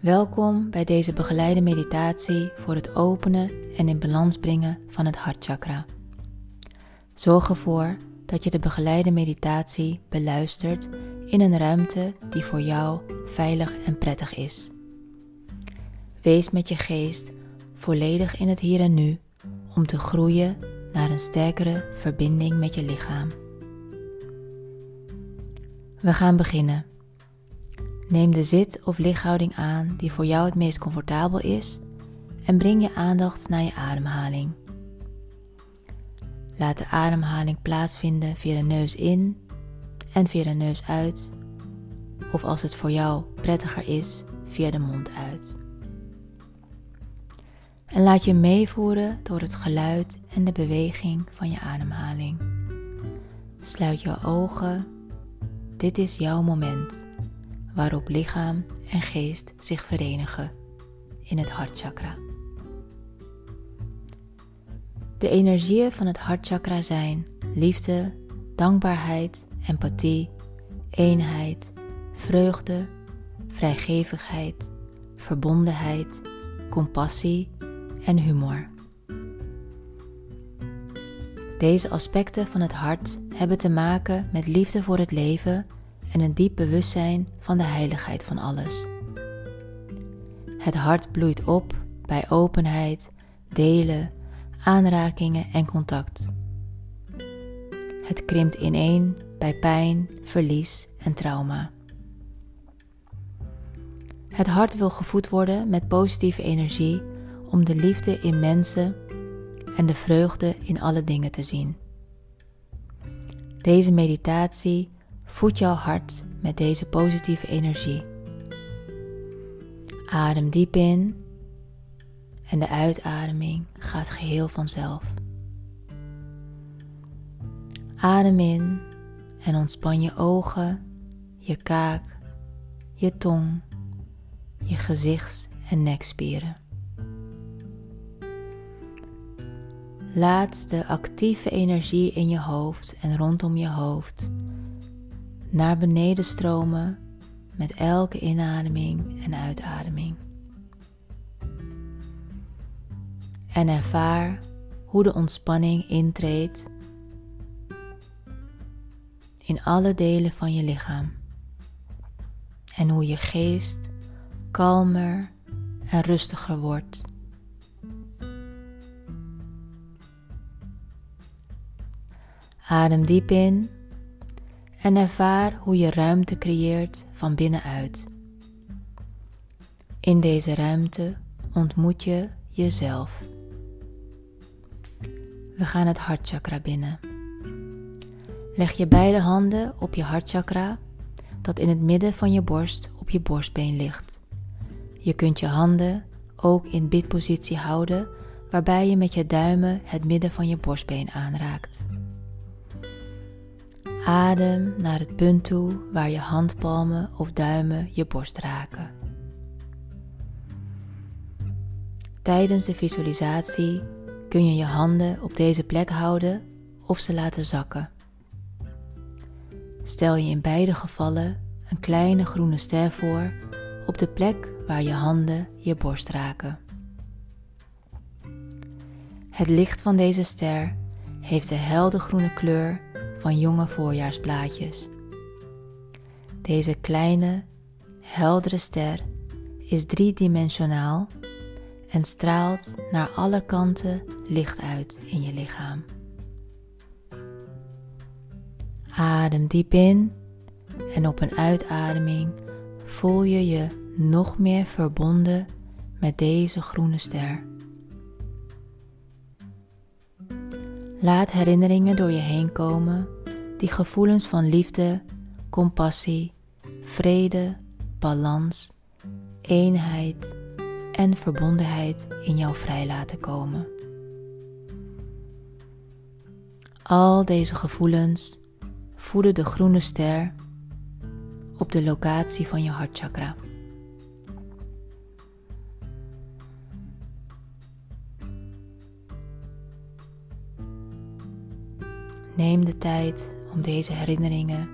Welkom bij deze begeleide meditatie voor het openen en in balans brengen van het hartchakra. Zorg ervoor dat je de begeleide meditatie beluistert in een ruimte die voor jou veilig en prettig is. Wees met je geest volledig in het hier en nu om te groeien naar een sterkere verbinding met je lichaam. We gaan beginnen. Neem de zit- of lichthouding aan die voor jou het meest comfortabel is en breng je aandacht naar je ademhaling. Laat de ademhaling plaatsvinden via de neus in en via de neus uit, of als het voor jou prettiger is, via de mond uit. En laat je meevoeren door het geluid en de beweging van je ademhaling. Sluit je ogen. Dit is jouw moment waarop lichaam en geest zich verenigen in het hartchakra. De energieën van het hartchakra zijn liefde, dankbaarheid, empathie, eenheid, vreugde, vrijgevigheid, verbondenheid, compassie en humor. Deze aspecten van het hart hebben te maken met liefde voor het leven en een diep bewustzijn van de heiligheid van alles. Het hart bloeit op bij openheid, delen, aanrakingen en contact. Het krimpt ineen bij pijn, verlies en trauma. Het hart wil gevoed worden met positieve energie om de liefde in mensen en de vreugde in alle dingen te zien. Deze meditatie voedt jouw hart met deze positieve energie. Adem diep in en de uitademing gaat geheel vanzelf. Adem in en ontspan je ogen, je kaak, je tong, je gezichts- en nekspieren. Laat de actieve energie in je hoofd en rondom je hoofd naar beneden stromen met elke inademing en uitademing. En ervaar hoe de ontspanning intreedt in alle delen van je lichaam. En hoe je geest kalmer en rustiger wordt. Adem diep in en ervaar hoe je ruimte creëert van binnenuit. In deze ruimte ontmoet je jezelf. We gaan het hartchakra binnen. Leg je beide handen op je hartchakra, dat in het midden van je borst op je borstbeen ligt. Je kunt je handen ook in bidpositie houden, waarbij je met je duimen het midden van je borstbeen aanraakt. Adem naar het punt toe waar je handpalmen of duimen je borst raken. Tijdens de visualisatie kun je je handen op deze plek houden of ze laten zakken. Stel je in beide gevallen een kleine groene ster voor op de plek waar je handen je borst raken. Het licht van deze ster heeft de heldergroene kleur van jonge voorjaarsblaadjes. Deze kleine, heldere ster is driedimensionaal en straalt naar alle kanten licht uit in je lichaam. Adem diep in en op een uitademing voel je je nog meer verbonden met deze groene ster. Laat herinneringen door je heen komen die gevoelens van liefde, compassie, vrede, balans, eenheid en verbondenheid in jou vrij laten komen. Al deze gevoelens voeden de groene ster op de locatie van je hartchakra. Neem de tijd om deze herinneringen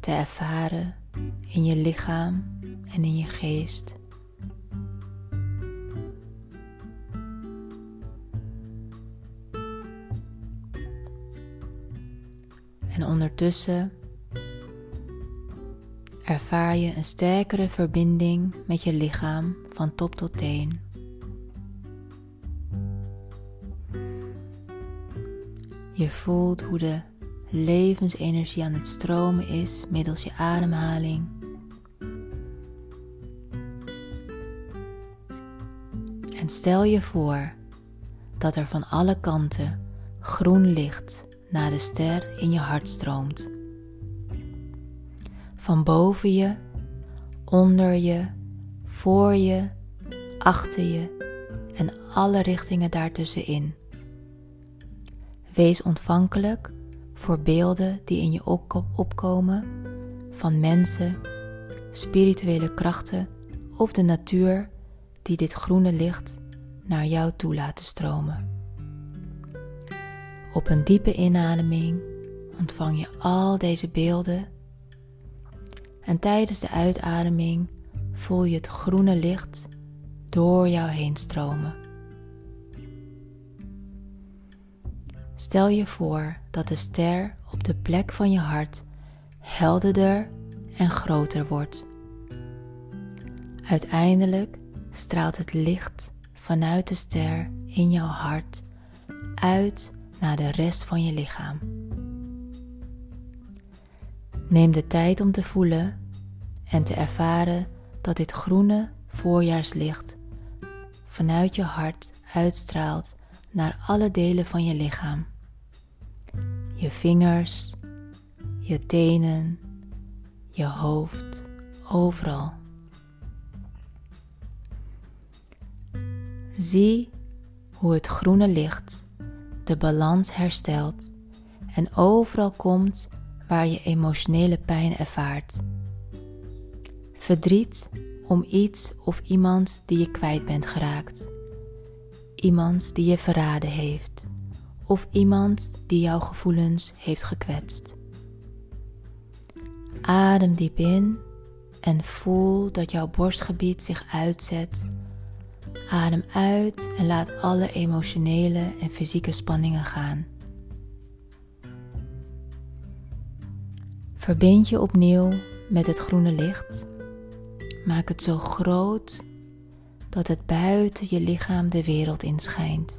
te ervaren in je lichaam en in je geest. En ondertussen ervaar je een sterkere verbinding met je lichaam van top tot teen. Je voelt hoe de levensenergie aan het stromen is middels je ademhaling. En stel je voor dat er van alle kanten groen licht naar de ster in je hart stroomt. Van boven je, onder je, voor je, achter je en alle richtingen daartussenin. Wees ontvankelijk voor beelden die in je opkomen van mensen, spirituele krachten of de natuur die dit groene licht naar jou toe laten stromen. Op een diepe inademing ontvang je al deze beelden en tijdens de uitademing voel je het groene licht door jou heen stromen. Stel je voor dat de ster op de plek van je hart helderder en groter wordt. Uiteindelijk straalt het licht vanuit de ster in jouw hart uit naar de rest van je lichaam. Neem de tijd om te voelen en te ervaren dat dit groene voorjaarslicht vanuit je hart uitstraalt naar alle delen van je lichaam. Je vingers, je tenen, je hoofd, overal. Zie hoe het groene licht de balans herstelt en overal komt waar je emotionele pijn ervaart. Verdriet om iets of iemand die je kwijt bent geraakt. Iemand die je verraden heeft. Of iemand die jouw gevoelens heeft gekwetst. Adem diep in en voel dat jouw borstgebied zich uitzet. Adem uit en laat alle emotionele en fysieke spanningen gaan. Verbind je opnieuw met het groene licht. Maak het zo groot dat het buiten je lichaam de wereld inschijnt.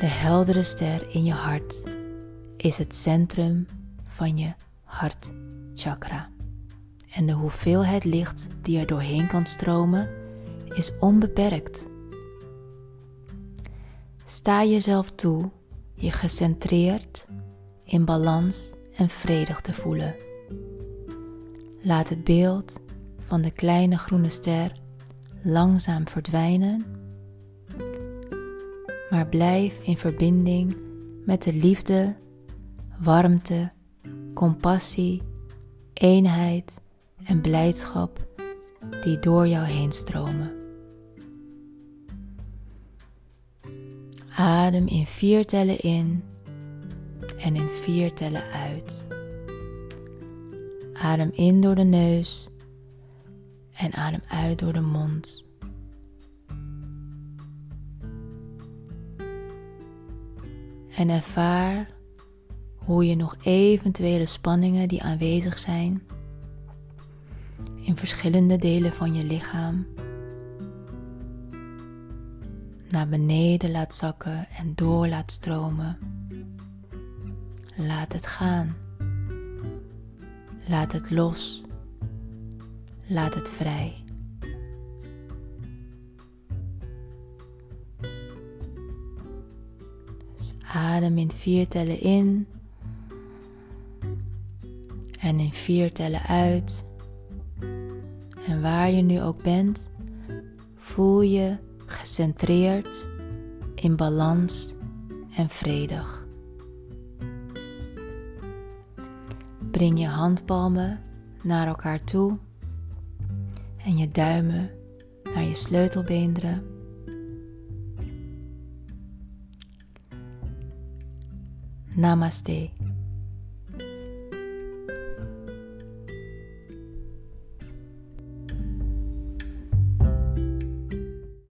De heldere ster in je hart is het centrum van je hartchakra. En de hoeveelheid licht die er doorheen kan stromen is onbeperkt. Sta jezelf toe je gecentreerd in balans en vredig te voelen. Laat het beeld van de kleine groene ster langzaam verdwijnen, maar blijf in verbinding met de liefde, warmte, compassie, eenheid en blijdschap die door jou heen stromen. Adem in vier tellen in en in vier tellen uit. Adem in door de neus en adem uit door de mond. En ervaar hoe je nog eventuele spanningen die aanwezig zijn in verschillende delen van je lichaam naar beneden laat zakken en door laat stromen. Laat het gaan. Laat het los. Laat het vrij. Adem in vier tellen in en in vier tellen uit. En waar je nu ook bent, voel je gecentreerd, in balans en vredig. Breng je handpalmen naar elkaar toe en je duimen naar je sleutelbeenderen. ナマステ